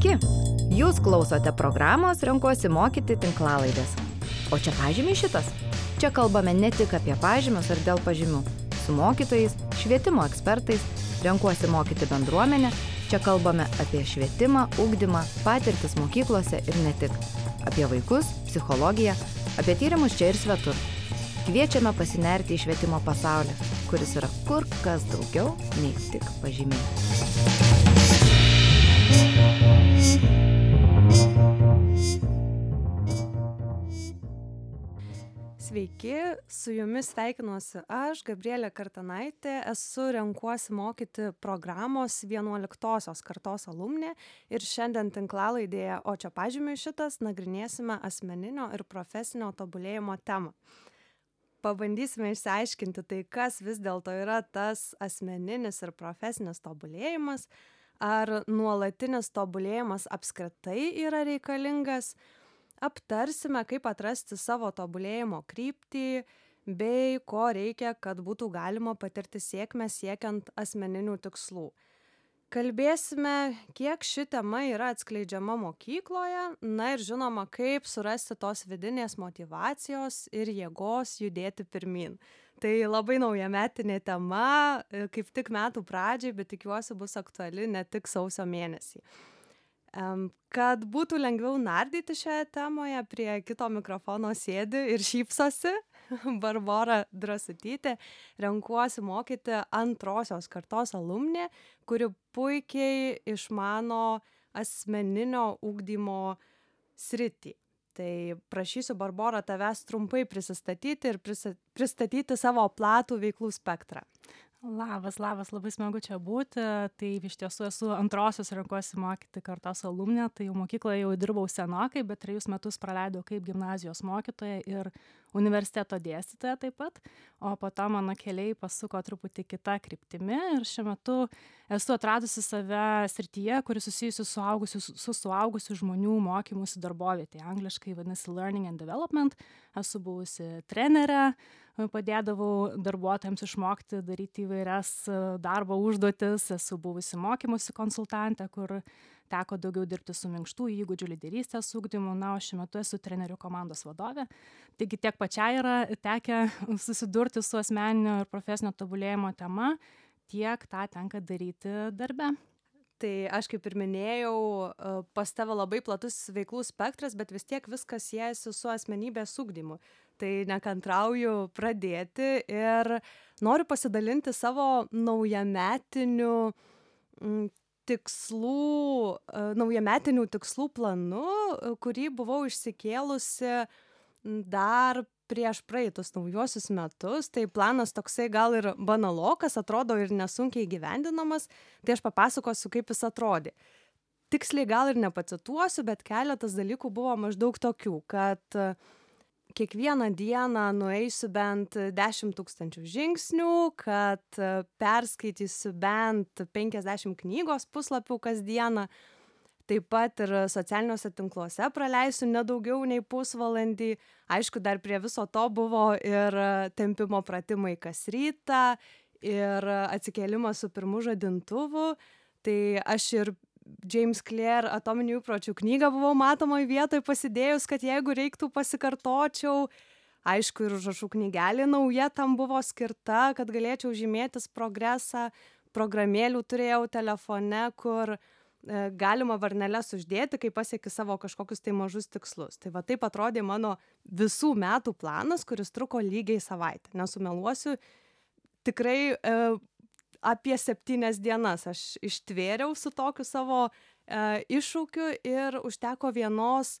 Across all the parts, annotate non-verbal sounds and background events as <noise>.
Sveiki! Jūs klausote programos Renkuosi mokyti tinklalaidės. O čia pažymiai šitas. Čia kalbame ne tik apie pažymius ar dėl pažymių. Su mokytojais, švietimo ekspertais, renkuosi mokyti bendruomenę. Čia kalbame apie švietimą, ugdymą, patirtis mokyklose ir ne tik. Apie vaikus, psichologiją, apie tyrimus čia ir svetur. Kviečiame pasinerti į švietimo pasaulį, kuris yra kur kas daugiau nei tik pažymiai. Sveiki, su jumis sveikinuosi aš, Gabrielė Kartanaitė, esu renkuosi mokyti programos 11 kartos alumnė ir šiandien tinklalaidėje, o čia pažymiai šitas, nagrinėsime asmeninio ir profesinio tobulėjimo temą. Pabandysime išsiaiškinti tai, kas vis dėlto yra tas asmeninis ir profesinis tobulėjimas, ar nuolatinis tobulėjimas apskritai yra reikalingas, aptarsime kaip atrasti savo tobulėjimo kryptį bei ko reikia kad būtų galima patirti sėkmę siekiant asmeninių tikslų kalbėsime kiek ši tema yra atskleidžiama mokykloje na ir žinoma kaip surasti tos vidinės motyvacijos ir jėgos judėti pirmyn tai labai naujametinė tema kaip tik metų pradžiai bet tikiuosi bus aktuali ne tik sausio mėnesį. Kad būtų lengviau nardyti šioje temoje, prie kito mikrofono sėdi ir šypsosi <laughs> Barbara Drasutytė, renkuosi mokyti antrosios kartos alumnė, kuri puikiai išmano asmeninio ugdymo sritį. Tai prašysiu Barbara tavęs trumpai prisistatyti ir pristatyti savo platų veiklų spektrą. Labas labas labai smagu čia būti. Taip iš tiesų esu antrosios renkuosi mokyti kartos alumnė. Tai jau mokykloje jau dirbau senokai bet trejus metus praleidau kaip gimnazijos mokytoja ir universiteto dėstytoja taip pat o po to mano keliai pasuko truputį kita kryptimi ir šiuo metu esu atradusi save srityje kuri susijusi su suaugusių su suaugusių žmonių mokymusi darbovietėje. Angliškai vadinasi learning and development. Esu buvusi trenerė padėdavau darbuotojams išmokti daryti įvairias darbo užduotis. Esu buvusi mokymosi konsultantė kur teko daugiau dirbti su minkštųjų įgūdžių lyderystės ugdymu na o šiuo metu esu trenerių komandos vadovė. Taigi tiek pačiai yra tekę susidurti su asmeninio ir profesinio tobulėjimo tema tiek tą tenka daryti darbe. Tai aš kaip ir minėjau, pas tave labai platus veiklų spektras, bet vis tiek viskas siejasi su asmenybės ugdymu. Tai nekantrauju pradėti ir noriu pasidalinti savo naujametiniu tikslų, e, naujametinių tikslų planu, kurį buvau išsikėlusi dar prieš praeitus naujuosius metus. Tai planas toksai gal ir banalokas, atrodo ir nesunkiai gyvendinamas, tai aš papasakosiu, kaip jis atrodė. Tiksliai gal ir nepacituosiu, bet keletas dalykų buvo maždaug tokių, kad kiekvieną dieną nueisiu bent dešimt tūkstančių žingsnių, kad perskaitysiu bent 50 knygos puslapių kasdieną. Taip pat ir socialiniuose tinkluose praleisiu nedaugiau nei pusvalandį. Aišku, dar prie viso to buvo ir tempimo pratimai kas rytą, ir atsikėlimas su pirmu žadintuvu. Tai aš ir James Clear atominių įpročių knygą buvau matomoj vietoj pasidėjus, kad jeigu reiktų pasikartočiau, aišku, ir užrašų knygelė nauja tam buvo skirta, kad galėčiau žymėtis progresą, programėlių turėjau telefone, kur e, galima varneles uždėti, kai pasieki savo kažkokius tai mažus tikslus. Tai va taip atrodė mano visų metų planas, kuris truko lygiai savaitę. Nesumeluosiu, tikrai e, apie septynias dienas aš ištvėriau su tokiu savo e, iššūkiu ir užteko vienos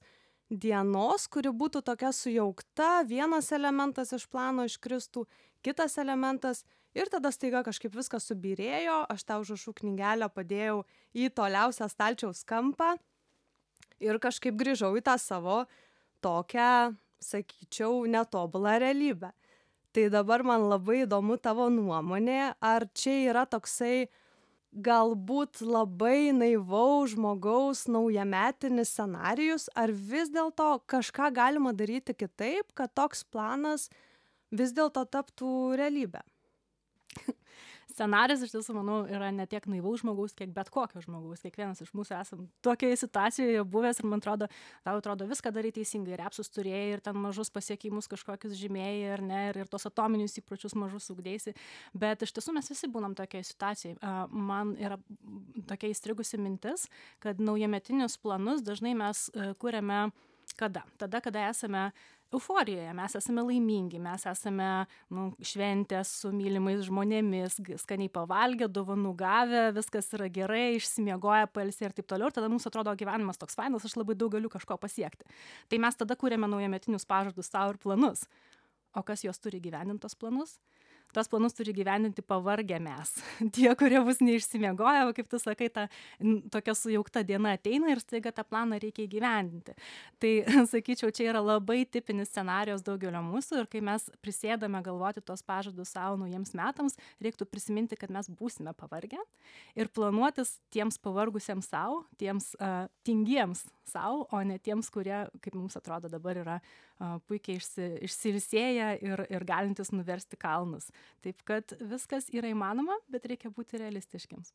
dienos, kuri būtų tokia sujaukta, vienas elementas iš plano iškristų, kitas elementas ir tada staiga kažkaip viskas subirėjo, aš tą užrašų knygelę padėjau į toliausią stalčiaus kampą ir kažkaip grįžau į tą savo tokią, sakyčiau, netobulą realybę tai dabar man labai įdomu tavo nuomonė ar čia yra toksai galbūt labai naivaus žmogaus naujametinis scenarijus ar vis dėlto kažką galima daryti kitaip kad toks planas vis dėlto taptų realybe scenarijus iš tiesų manau yra ne tiek naivaus žmogaus kiek bet kokio žmogaus. Kiekvienas iš mūsų esam tokioje situacijoje buvęs ir man atrodo tau atrodo viską darai teisingai. Ir epsus turėjai ir ten mažus pasiekimus kažkokius žymėjai ar ne ir, ir tos atominius įpročius mažus ugdėsi. Bet iš tiesų mes visi būnam tokioje situacijoje. Man yra tokia įstrigusi mintis kad naujametinius planus dažnai mes e, kuriame kada? Tada kada esame euforijoje. Mes esame laimingi mes esame nu šventės su mylimais žmonėmis skaniai pavalgę dovanų gavę viskas yra gerai išsimiegoję pailsėję ir taip toliau. Ir tada mums atrodo gyvenimas toks fainas aš labai daug galiu kažko pasiekti. Tai mes tada kuriame naujametinius pažadus sau ir planus. O kas juos turi įgyvendint tuos planus tuos planus turi įgyvendinti pavargę mes. <laughs> Tie kurie bus neišsimiegoję va kaip tu sakai ta tokia sujaukta diena ateina ir staiga tą planą reikia įgyvendinti. Tai <laughs> sakyčiau čia yra labai tipinis scenarijus daugelio mūsų ir kai mes prisėdame galvoti tuos pažadus sau naujiems metams reiktų prisiminti kad mes būsime pavargę ir planuotis tiems pavargusiems sau tiems tingiems sau o ne tiems kurie kaip mums atrodo dabar yra puikiai išsi išsiilsėję ir ir galintys nuversti kalnus taip kad viskas yra įmanoma bet reikia būti realistiškiems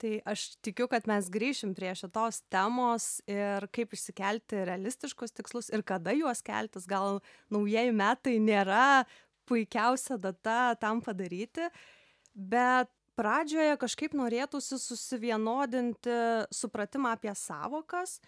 Tai aš tikiu, kad mes grįšim prie šitos temos ir kaip išsikelti realistiškus tikslus ir kada juos keltis. Gal naujieji metai nėra puikiausia data tam padaryti, bet pradžioje kažkaip norėtųsi susivienodinti supratimą apie savokas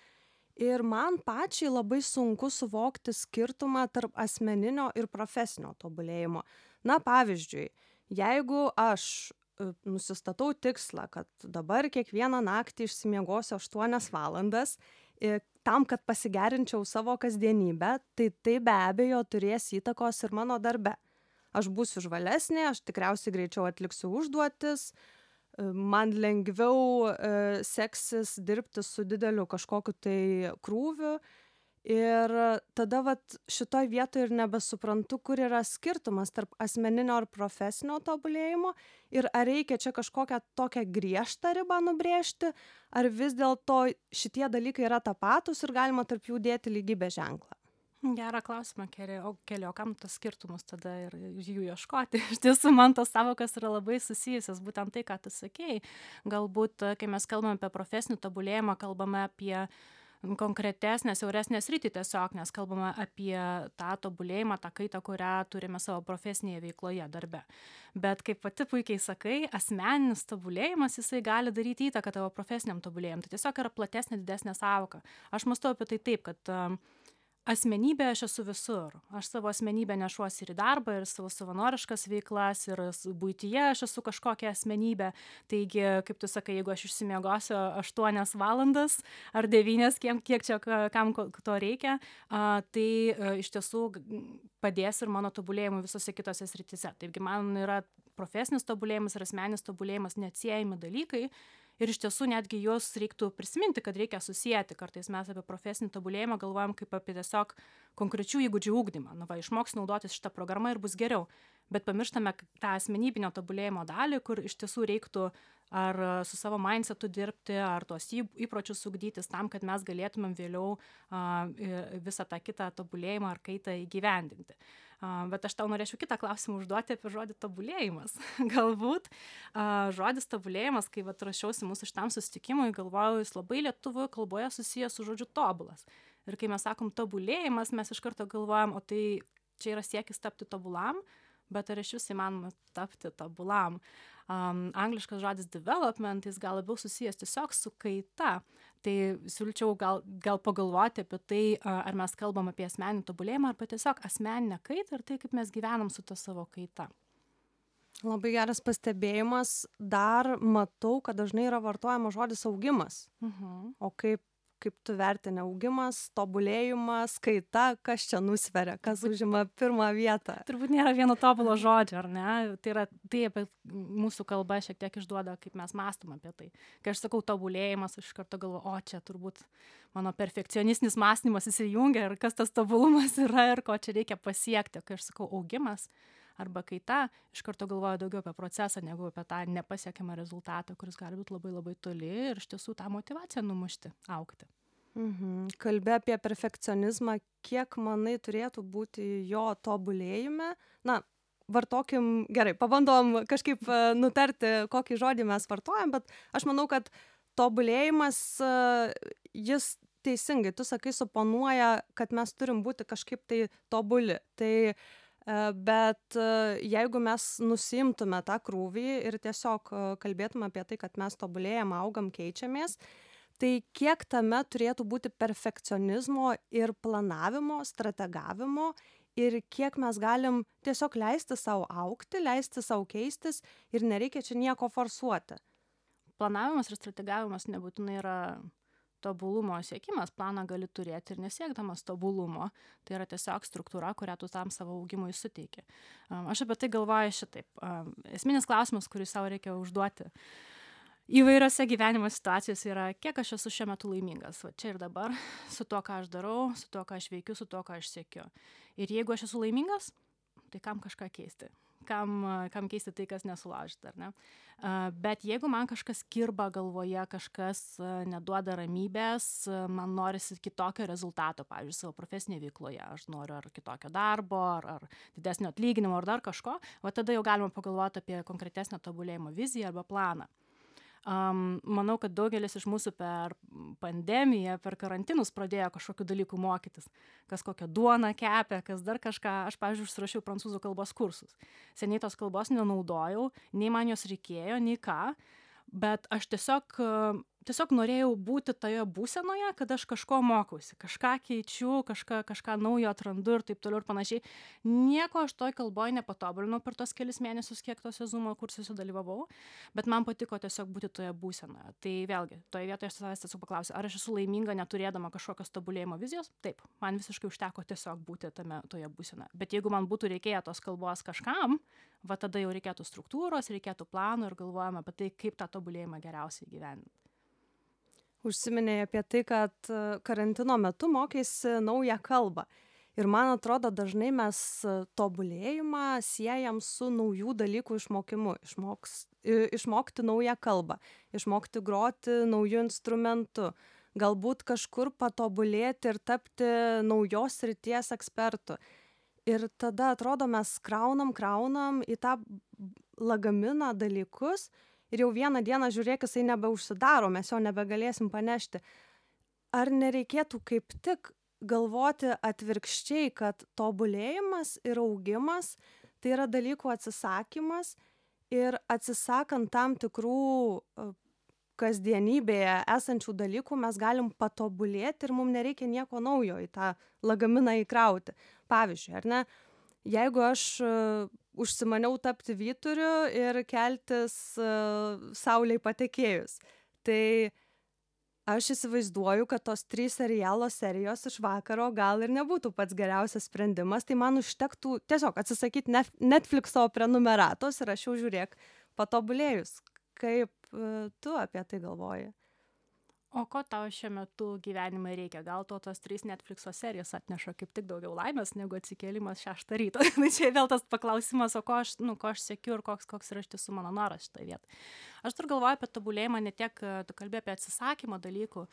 ir man pačiai labai sunku suvokti skirtumą tarp asmeninio ir profesinio tobulėjimo. Na pavyzdžiui jeigu aš e, nusistatau tikslą kad dabar kiekvieną naktį išsimiegosiu aštuonias valandas ir tam kad pasigerinčiau savo kasdienybę tai tai be abejo turės įtakos ir mano darbe. Aš būsiu žvalesnė aš tikriausiai greičiau atliksiu užduotis man lengviau e, seksis dirbti su dideliu kažkokiu tai krūviu. Ir tada vat šitoj vietoj ir nebesuprantu kur yra skirtumas tarp asmeninio ir profesinio tobulėjimo. Ir ar reikia čia kažkokią tokią griežtą ribą nubrėžti ar vis dėlto šitie dalykai yra tapatūs ir galima tarp jų dėti lygybės ženklą gerą klausimą keli o keli o kam tuos skirtumus tada ir jų ieškoti. <laughs> Iš tiesų man tos sąvokos yra labai susijusios būtent tai ką tu sakei. Galbūt kai mes kalbam apie profesinį tobulėjimą kalbame apie konkretesnę siauresnę sritį tiesiog nes kalbame apie tą tobulėjimą tą kaitą kurią turime savo profesinėje veikloje darbe. Bet kaip pati puikiai sakai asmeninis tobulėjimas jisai gali daryti įtaką tavo profesiniam tobulėjimui. Tai tiesiog yra platesnė didesnė sąvoka. Aš mąstau apie tai taip kad asmenybė aš esu visur. Aš savo asmenybę nešuosi ir į darbą ir savo savanoriškas veiklas ir buityje aš esu kažkokia asmenybė. Taigi kaip tu sakai jeigu aš išsimiegosiu aštuonias valandas ar devynias kiem kiek čia kam to reikia a tai e, iš tiesų padės ir mano tobulėjimui visose kitose srityse. Taipgi man yra profesinis tobulėjimas ir asmeninis tobulėjimas neatsiejami dalykai ir iš tiesų netgi juos reiktų prisiminti kad reikia susieti. Kartais mes apie profesinį tobulėjimą galvojam kaip apie tiesiog konkrečių įgūdžių ugdymą. Nu va išmoksi naudotis šita programa ir bus geriau. Bet pamirštame tą asmenybinio tobulėjimo dalį kur iš tiesų reiktų ar su savo mindsetu dirbti ar tuos įpročius ugdytis tam kad mes galėtumėm vėliau a visą tą kitą tobulėjimą ar kaitą įgyvendinti. A bet aš tau norėčiau kitą klausimą užduoti apie žodį tobulėjimas. <laughs> Galbūt a žodis tobulėjimas kai vat ruošiausi mūsų šitam susitikimui galvojau jis labai lietuvių kalboje susijęs su žodžiu tobulas. Ir kai mes sakom tobulėjimas mes iš karto galvojam o tai čia yra siekis tapti tobulam bet ar išvis įmanoma tapti tobulam um, angliškas žodis development jis gal labiau susijęs tiesiog su kaita tai siūlyčiau gal gal pagalvoti apie tai ar mes kalbam apie asmeninį tobulėjimą arba tiesiog asmeninę kaitą ir tai kaip mes gyvenam su ta savo kaita Labai geras pastebėjimas. Dar matau, kad dažnai yra vartojamas žodis augimas. Mhm. O kaip kaip tu vertini augimas tobulėjimas kaita kas čia nusveria kas užima pirmą vietą? Turbūt nėra vieno tobulo žodžio ar ne? Tai yra tai apie mūsų kalba šiek tiek išduoda kaip mes mąstom apie tai. Kai aš sakau tobulėjimas aš iš karto galvoju o čia turbūt mano perfekcionistinis mąstymas įsijungia ir kas tas tobulumas yra ir ko čia reikia pasiekti. Kai aš sakau augimas arba kaita iš karto galvoju daugiau apie procesą negu apie tą nepasiekiamą rezultatą kuris gali būt labai labai toli ir iš tiesų tą motyvaciją numušti augti. Mhm. Kalbi apie perfekcionizmą. Kiek manai turėtų būti jo tobulėjime? Na vartokim gerai pabandom kažkaip nutarti kokį žodį mes vartojam bet aš manau kad tobulėjimas jis teisingai tu sakai suponuoja kad mes turim būti kažkaip tai tobuli. Tai bet jeigu mes nusiimtume tą krūvį ir tiesiog kalbėtume apie tai kad mes tobulėjam augam keičiamės tai kiek tame turėtų būti perfekcionizmo ir planavimo strategavimo ir kiek mes galim tiesiog leisti sau augti leisti sau keistis ir nereikia čia nieko forsuoti. Planavimas ir strategavimas nebūtinai yra tobulumo siekimas planą gali turėti ir nesiekdamas tobulumo. Tai yra tiesiog struktūra kurią tu tam savo augimui suteiki. Aš apie tai galvoju šitaip. Esminis klausimas kurį sau reikia užduoti įvairiose gyvenimo situacijose yra kiek aš esu šiuo metu laimingas? Va čia ir dabar su tuo ką aš darau su tuo ką aš veikiu su tuo ką aš siekiu. Ir jeigu aš esu laimingas tai kam kažką keisti kam kam keisti tai kas nesulaužyta ar ne? Bet jeigu man kažkas kirba galvoje kažkas neduoda ramybės man norisi kitokio rezultato pavyzdžiui savo profesinėj veikloje aš noriu ar kitokio darbo ar ar didesnio atlyginimo ar dar kažko va tada jau galima pagalvot apie konkretesnio tobulėjimo viziją arba planą am manau kad daugelis iš mūsų per pandemiją per karantinus pradėjo kažkokių dalykų mokytis. Kas kokią duoną kepė kas dar kažką. Aš pavyzdžiui užsirašiau prancūzų kalbos kursus. Seniai tos kalbos nenaudojau nei man jos reikėjo nei ką bet aš tiesiog tiesiog norėjau būti toje būsenoje kad aš kažko mokausi kažką keičiu kažką kažką naujo atrandu ir taip toliau ir panašiai. Nieko aš toj kalboj nepatobulinau per tuos kelis mėnesius kiek tuose zumo kursuose dalyvavau bet man patiko tiesiog būti toje būsenoje. Tai vėlgi toj vietoj aš savęs tiesiog paklausiu ar aš esu laiminga neturėdama kažkokios tobulėjimo vizijos? Taip man visiškai užteko tiesiog būti tame toje būsenoje. Bet jeigu man būtų reikėję tos kalbos kažkam va tada jau reikėtų struktūros reikėtų plano ir galvojam apie tai kaip tą tobulėjimą geriausiai įgyvendint užsiminei apie tai kad karantino metu mokeisi naują kalbą. Ir man atrodo dažnai mes tobulėjimą siejam su naujų dalykų išmokimu. Išmoks išmokti naują kalbą išmokti groti nauju instrumentu galbūt kažkur patobulėti ir tapti naujos srities ekspertu. Ir tada atrodo mes kraunam kraunam į tą lagaminą dalykus ir jau vieną dieną žiūrėk jisai nebeužsidaro mes jo nebegalėsim panešti. Ar nereikėtų kaip tik galvoti atvirkščiai kad tobulėjimas ir augimas tai yra dalykų atsisakymas ir atsisakant tam tikrų kasdienybėje esančių dalykų mes galim patobulėti ir mum nereikia nieko naujo į tą lagaminą įkrauti. Pavyzdžiui ar ne jeigu aš užsimaniau tapti vyturiu ir keltis saulei patekėjus. Tai aš įsivaizduoju kad tos trys serialo serijos iš vakaro gal ir nebūtų pats geriausias sprendimas. Tai man užtektų tiesiog atsisakyt nef netflikso prenumeratos ir aš jau žiūrėk patobulėjus. Kaip tu apie tai galvoji o ko tau šiuo metu gyvenime reikia? Gal tau tos trys netflikso serijos atneša kaip tik daugiau laimės negu atsikėlimas šeštą ryto? <laughs> Tai čia vėl tas paklausimas o ko aš nu ko aš siekiu ir koks koks yra iš tiesų mano noras šitoj vietoj. Aš dar galvoju apie tobulėjimą ne tiek tu kalbi apie atsisakymą dalykų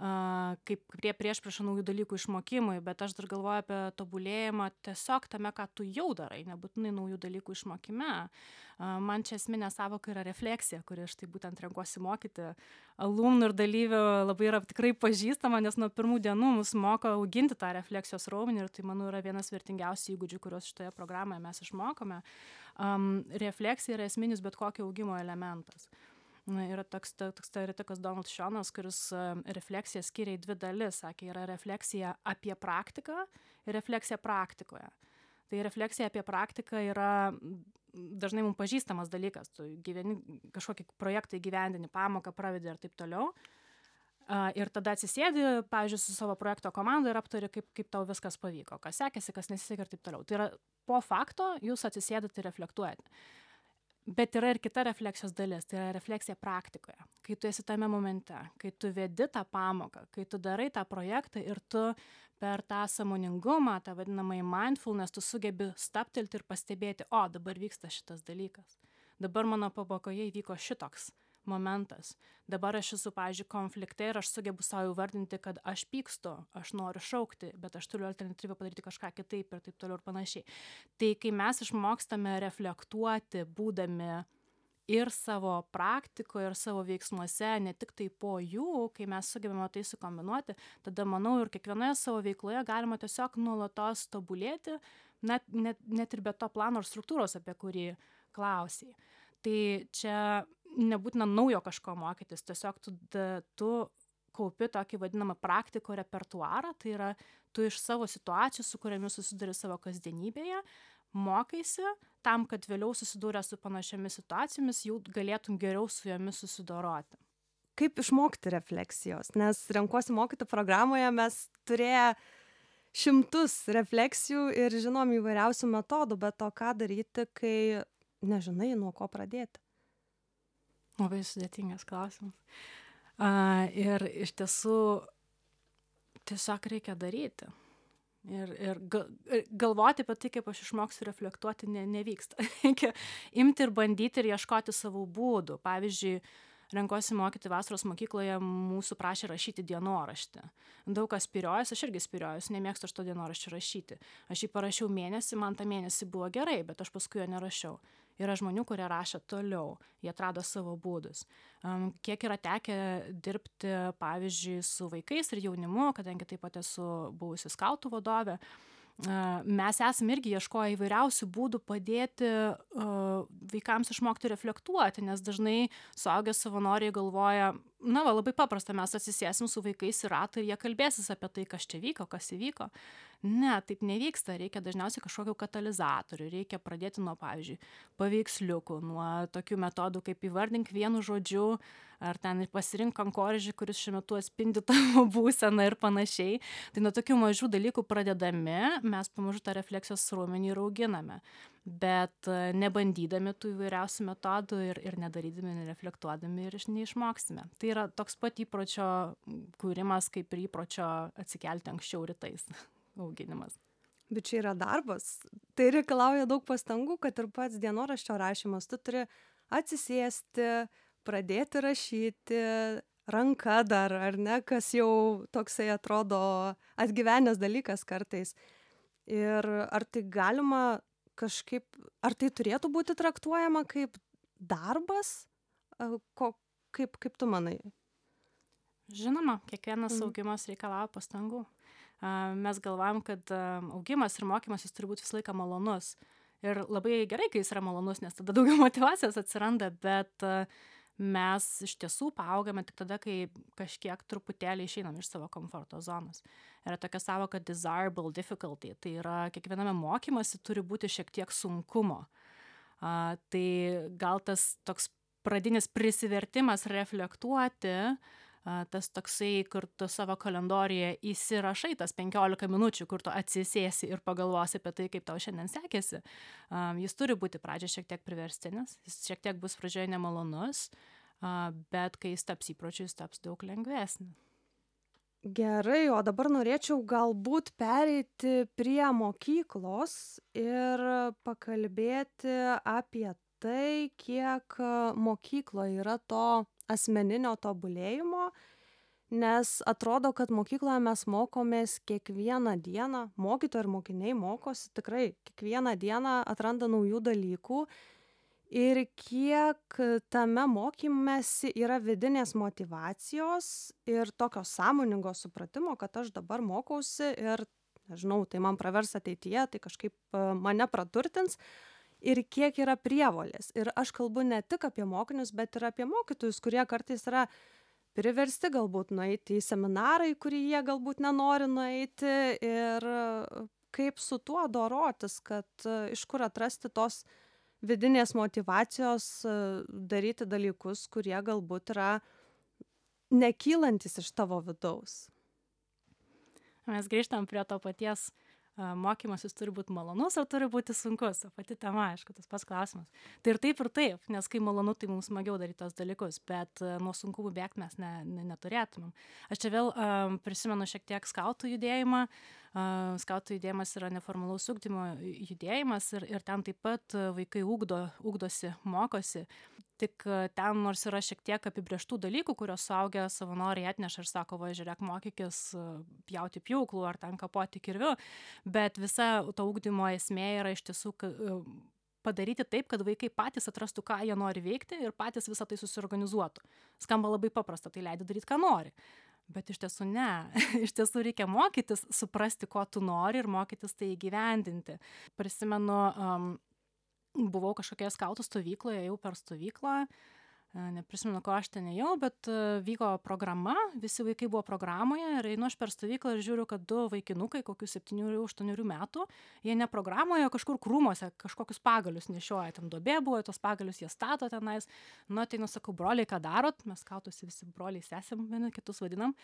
a kaip prie priešprieša naujų dalykų išmokimui bet aš dar galvoju apie tobulėjimą tiesiog tame ką tu jau darai nebūtinai naujų dalykų išmokime. A man čia esminė sąvoka yra refleksija kuri štai būtent renkuosi mokyti. Alumnų ir dalyvių labai yra tikrai pažįstama nes nuo pirmų dienų mus moko auginti tą refleksijos raumenį ir tai manau yra vienas vertingiausių įgūdžių kuriuos šitoje programoje mes išmokome. Am refleksija yra esminis bet kokio augimo elementas na yra toks toks teoretikas donald šionas kuris refleksiją skiria į dvi dalis sakė yra refleksija apie praktiką ir refleksija praktikoje. Tai refleksija apie praktiką yra dažnai mum pažįstamas dalykas. Tu gyveni kažkokį projektą įgyvendini pamoką pravedi ir taip toliau. A ir tada atsisėdi pavyzdžiui su savo projekto komanda ir aptari kaip kaip tau viskas pavyko kas sekėsi kas nesisekė ir taip toliau. Tai yra po fakto jūs atsisėdat ir reflektuojat bet yra ir kita refleksijos dalis tai yra refleksija praktikoje. Kai tu esi tame momente kai tu vedi tą pamoką kai tu darai tą projektą ir tu per tą sąmoningumą tą vadinamąjį mindfulness tu sugebi stabtelti ir pastebėti o dabar vyksta šitas dalykas. Dabar mano pamokoje įvyko šitoks momentas. Dabar aš esu pavyzdžiui konflikte ir aš sugebu sau įvardinti kad aš pykstu aš noriu šaukti bet aš turiu alternatyvą padaryti kažką kitaip ir taip toliau ir panašiai. Tai kai mes išmokstame reflektuoti būdami ir savo praktikoje ir savo veiksmuose ne tiktai po jų kai mes sugebame tai sukombinuoti tada manau ir kiekvienoje savo veikloje galima tiesiog nuolatos tobulėti net net net ir be to plano ir struktūros apie kurį klausei tai čia nebūtina naujo kažko mokytis tiesiog tu da tu kaupi tokį vadinamą praktiko repertuarą tai yra tu iš savo situacijų su kuriomis susiduri savo kasdienybėje mokaisi tam kad vėliau susidūręs su panašiomis situacijomis jau galėtum geriau su jomis susidoroti. Kaip išmokti refleksijos? Nes renkuosi mokyti programoje mes turėję šimtus refleksijų ir žinom įvairiausių metodų bet o ką daryti kai nežinai nuo ko pradėti Labai sudėtingas klausimas. Uh, ir iš tiesų tiesiog reikia daryti. Ir, ir galvoti apie tai, kaip aš išmoksiu reflektuoti, ne, nevyksta. <laughs> Reikia imti ir bandyti ir ieškoti savų būdų. Pavyzdžiui, renkuosi mokyti vasaros mokykloje, mūsų prašė rašyti dienoraštį. Daug kas spiriojasi, aš irgi spiriojasi, nemėgstu aš to dienoraščio rašyti. Aš jį parašiau mėnesį, man tą mėnesį buvo gerai, bet aš paskui jo nerašiau yra žmonių kurie rašė toliau jie atrado savo būdus. Am kiek yra tekę dirbti pavyzdžiui su vaikais ir jaunimu kadangi taip pat esu buvusi skautų vadovė mes esam irgi ieškoję įvairiausių būdų padėti vaikams išmokti reflektuoti nes dažnai suaugę savanoriai galvoja na va labai paprasta mes atsisėsim su vaikais į ratą ir jie kalbėsis apie tai kas čia vyko kas įvyko. Ne taip nevyksta reikia dažniausiai kažkokių katalizatorių reikia pradėti nuo pavyzdžiui paveiksliukų nuo tokių metodų kaip įvardink vienu žodžiu ar ten pasirink kankorėžį kuris šiuo metu atspindi <laughs> tavo būseną ir panašiai. Tai nuo tokių mažų dalykų pradėdami mes pamažu tą refleksijos raumenį ir auginame bet nebandydami tų įvairiausių metodų ir ir nedarydami nereflektuodami ir neišmoksime. Tai yra toks pat įpročio kūrimas kaip ir įpročio atsikelti anksčiau rytais <laughs> auginimas. Bet čia yra darbas. Tai reikalauja daug pastangų kad ir pats dienoraščio rašymas. Tu turi atsisėsti pradėti rašyti ranka dar ar ne kas jau toksai atrodo atgyvenęs dalykas kartais. Ir ar tai galima kažkaip ar tai turėtų būti traktuojama kaip darbas? Ko kaip kaip tu manai? Žinoma kiekvienas mhm. augimas reikalauja pastangų. Mes galvojam kad augimas ir mokymasis turi būt visą laiką malonus. Ir labai gerai kai jis yra malonus nes tada daugiau <laughs> motyvacijos atsiranda bet mes iš tiesų paaugame tik tada kai kažkiek truputėlį išeinam iš savo komforto zonos. Yra tokia sąvoka desirable difficulty tai yra kiekviename mokymasi turi būti šiek tiek sunkumo. A, tai gal tas toks pradinis prisivertimas reflektuoti tas toksai kur tu savo kalendoriuje įsirašai tas penkiolika minučių kur tu atsisėsi ir pagalvosi apie tai kaip tau šiandien sekėsi. Jis turi būti pradžioj šiek tiek priverstinis jis šiek tiek bus pradžioj nemalonus bet kai jis taps įpročiu jis taps daug lengvesnis. Gerai o dabar norėčiau galbūt pereiti prie mokyklos ir pakalbėti apie tai kiek mokykloj yra to asmeninio tobulėjimo nes atrodo kad mokykloje mes mokomės kiekvieną dieną mokytojai ir mokiniai mokosi tikrai kiekvieną dieną atranda naujų dalykų. Ir kiek tame mokymesi yra vidinės motyvacijos ir tokio sąmoningo supratimo kad aš dabar mokausi ir nežinau tai man pravers ateityje tai kažkaip mane praturtins ir kiek yra prievolės ir aš kalbu ne tik apie mokinius bet ir apie mokytojus kurie kartais yra priversti galbūt nueiti į seminarą į kurį jie galbūt nenori nueiti ir kaip su tuo dorotis kad iš kur atrasti tos vidinės motyvacijos e, daryti dalykus, kurie galbūt yra nekylantys iš tavo vidaus. Mes grįžtam prie to paties mokymasis turi būti malonus ar turi būti sunkus, ta pati tema, aišku, tas pats klausimas. Tai ir taip, ir taip, nes kai malonu, tai mums smagiau daryti tos dalykus, bet nuo sunkumų bėgti mes ne, ne, neturėtumėm. Aš čia vėl prisimenu šiek tiek skautų judėjimą. Uh, skautų judėjimas yra neformalaus ugdymo judėjimas ir, ir ten taip pat vaikai ugdo, ugdosi, mokosi. Tik ten nors yra šiek tiek apibrėžtų dalykų kuriuos suaugę savanoriai atneša ir sako va žiūrėk mokykis pjauti pjūklu ar ten kapoti kirviu. Bet visa to ugdymo esmė yra iš tiesų padaryti taip kad vaikai patys atrastų ką jie nori veikti ir patys visa tai susiorganizuotų. Skamba labai paprasta tai leidi daryt ką nori bet iš tiesų ne. <laughs> Iš tiesų reikia mokytis suprasti ko tu nori ir mokytis tai įgyvendinti. Prisimenu um, buvau kažkokioje skautų stovykloje ėjau per stovyklą neprisimenu ko aš ten ėjau bet vyko programa visi vaikai buvo programoje ir einu aš per stovyklą ir žiūriu kad du vaikinukai kokių septynerių aštuonerių metų jie ne programoje o kažkur krūmuose kažkokius pagalius nešioja. Ten duobė buvo tuos pagalius jie stato tenais. Nu ateinu sakau broliai ką darot? Mes skautuose visi broliai sesėm vieni kitus vadinam.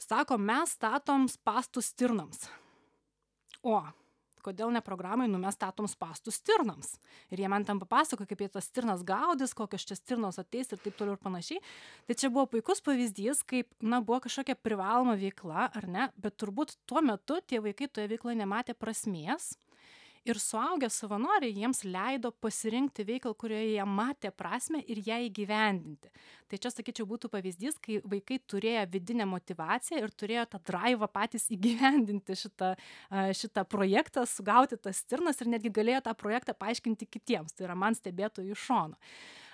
Sako mes statom spąstus stirnoms o kodėl ne programoj nu mes statom spąstus stirnoms ir jie man ten papasakojo kaip jie tas stirnas gaudys kokios čia stirnos ateis ir taip toliau ir panašiai. Tai čia buvo puikus pavyzdys kaip na buvo kažkokia privaloma veikla ar ne? Bet turbūt tuo metu tie vaikai toje veikloje nematė prasmės ir suaugę savanoriai jiems leido pasirinkti veiklą kurioje jie matė prasmę ir ją įgyvendinti. Tai čia sakyčiau būtų pavyzdys kai vaikai turėjo vidinę motyvaciją ir turėjo tą draivą patys įgyvendinti šitą šitą projektą sugauti tas stirnas ir netgi galėjo tą projektą paaiškinti kitiems. Tai yra man stebėtojui iš šono.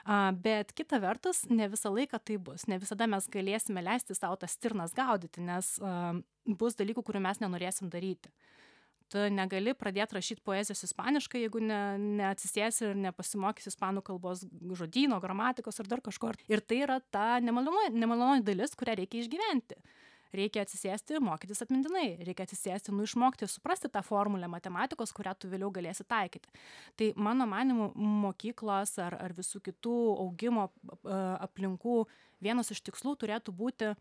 A bet kita vertus ne visą laiką taip bus. Ne visada mes galėsime leisti sau tas stirnas gaudyti nes a bus dalykų kurių mes nenorėsim daryti tu negali pradėt rašyt poezijos ispaniškai jeigu ne neatsisėsi ir nepasimokysi ispanų kalbos žodyno gramatikos ar dar kažko. Ir tai yra ta nemalonu nemalonioji dalis kurią reikia išgyventi. Reikia atsisėsti ir mokytis atmintinai. Reikia atsisėsti nu išmokti suprasti tą formulę matematikos kurią tu vėliau galėsi taikyti. Tai mano manymu mokyklos ar ar visų kitų augimo aplinkų vienas iš tikslų turėtų būti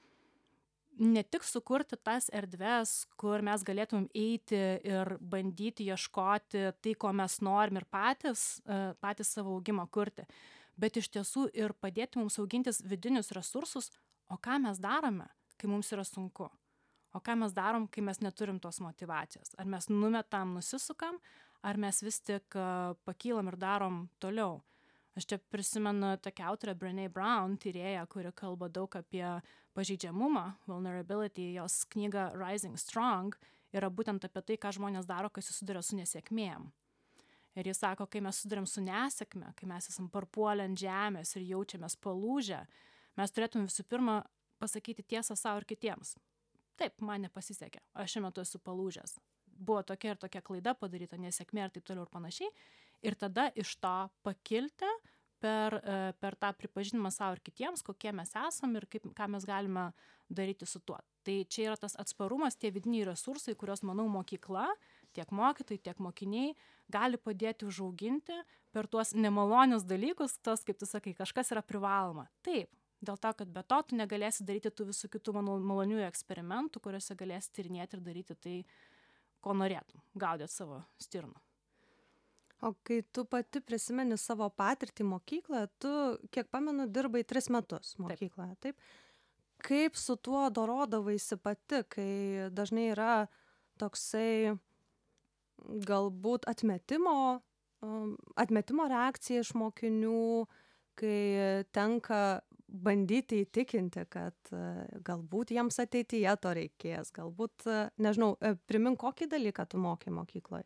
ne tik sukurti tas erdves kur mes galėtumėm eiti ir bandyti ieškoti tai ko mes norim ir patys patys savo augimą kurti bet iš tiesų ir padėti mums augintis vidinius resursus o ką mes darome kai mums yra sunku? O ką mes darom kai mes neturim tos motyvacijos? Ar mes numetam nusisukam ar mes vis tik pakylam ir darom toliau? Aš čia prisimenu tokią autorę brené brown tyrėją kuri kalba daug apie pažeidžiamumą vulnerability jos knyga rising strong yra būtent apie tai ką žmonės daro kai susiduria su nesėkmėm. Ir ji sako kai mes susiduriam su nesėkme kai mes esam parpuolę ant žemės ir jaučiamės palūžę mes turėtum visų pirma pasakyti tiesą sau ir kitiems. Taip man nepasisekė aš šiuo metu esu palūžęs. Buvo tokia ir tokia klaida padaryta nesėkmė ir taip toliau ir panašiai. Ir tada iš to pakilti per per tą pripažinimą sau ir kitiems kokie mes esam ir kaip ką mes galime daryti su tuo. Tai čia yra tas atsparumas tie vidiniai resursai kuriuos manau mokykla tiek mokytojai tiek mokiniai gali padėti užauginti per tuos nemalonius dalykus tuos kaip tu sakai kažkas yra privaloma. Taip dėl to kad be to tu negalėsi daryti tų visų kitų manau maloniųjų eksperimentų kuriuose galėsi tyrinėti ir daryti tai ko norėtum gaudyt savo stirną o kai tu pati prisimeni savo patirtį mokykloje tu kiek pamenu dirbai tris metus mokykloje taip? Kaip su tuo dorodavaisi pati kai dažnai yra toksai galbūt atmetimo atmetimo reakcija iš mokinių kai tenka bandyti įtikinti kad galbūt jiems ateityje to reikės galbūt nežinau primink kokį dalyką tu mokei mokykloj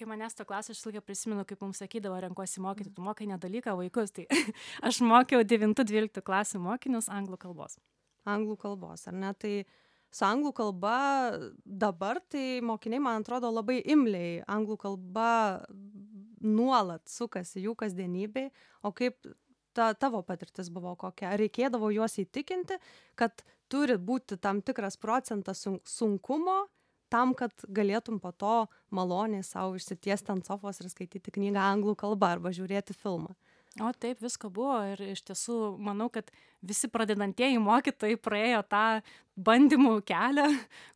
kai manęs to klausė aš visą laiką prisimenu kaip mums sakydavo renkuosi mokyti tu mokai ne dalyką vaikus. Tai <laughs> aš mokiau devintų dvyliktų klasių mokinius anglų kalbos. Anglų kalbos ar ne? Tai su anglų kalba dabar tai mokiniai man atrodo labai imliai. Anglų kalba nuolat sukasi jų kasdienybėj. O kaip ta tavo patirtis buvo kokia? Ar reikėdavo juos įtikinti kad turi būti tam tikras procentas sun sunkumo tam kad galėtum po to maloniai sau išsitiesti ant sofos ir skaityti knygą anglų kalba arba žiūrėti filmą. O taip visko buvo ir iš tiesų manau kad visi pradedantieji mokytojai praėjo tą bandymų kelią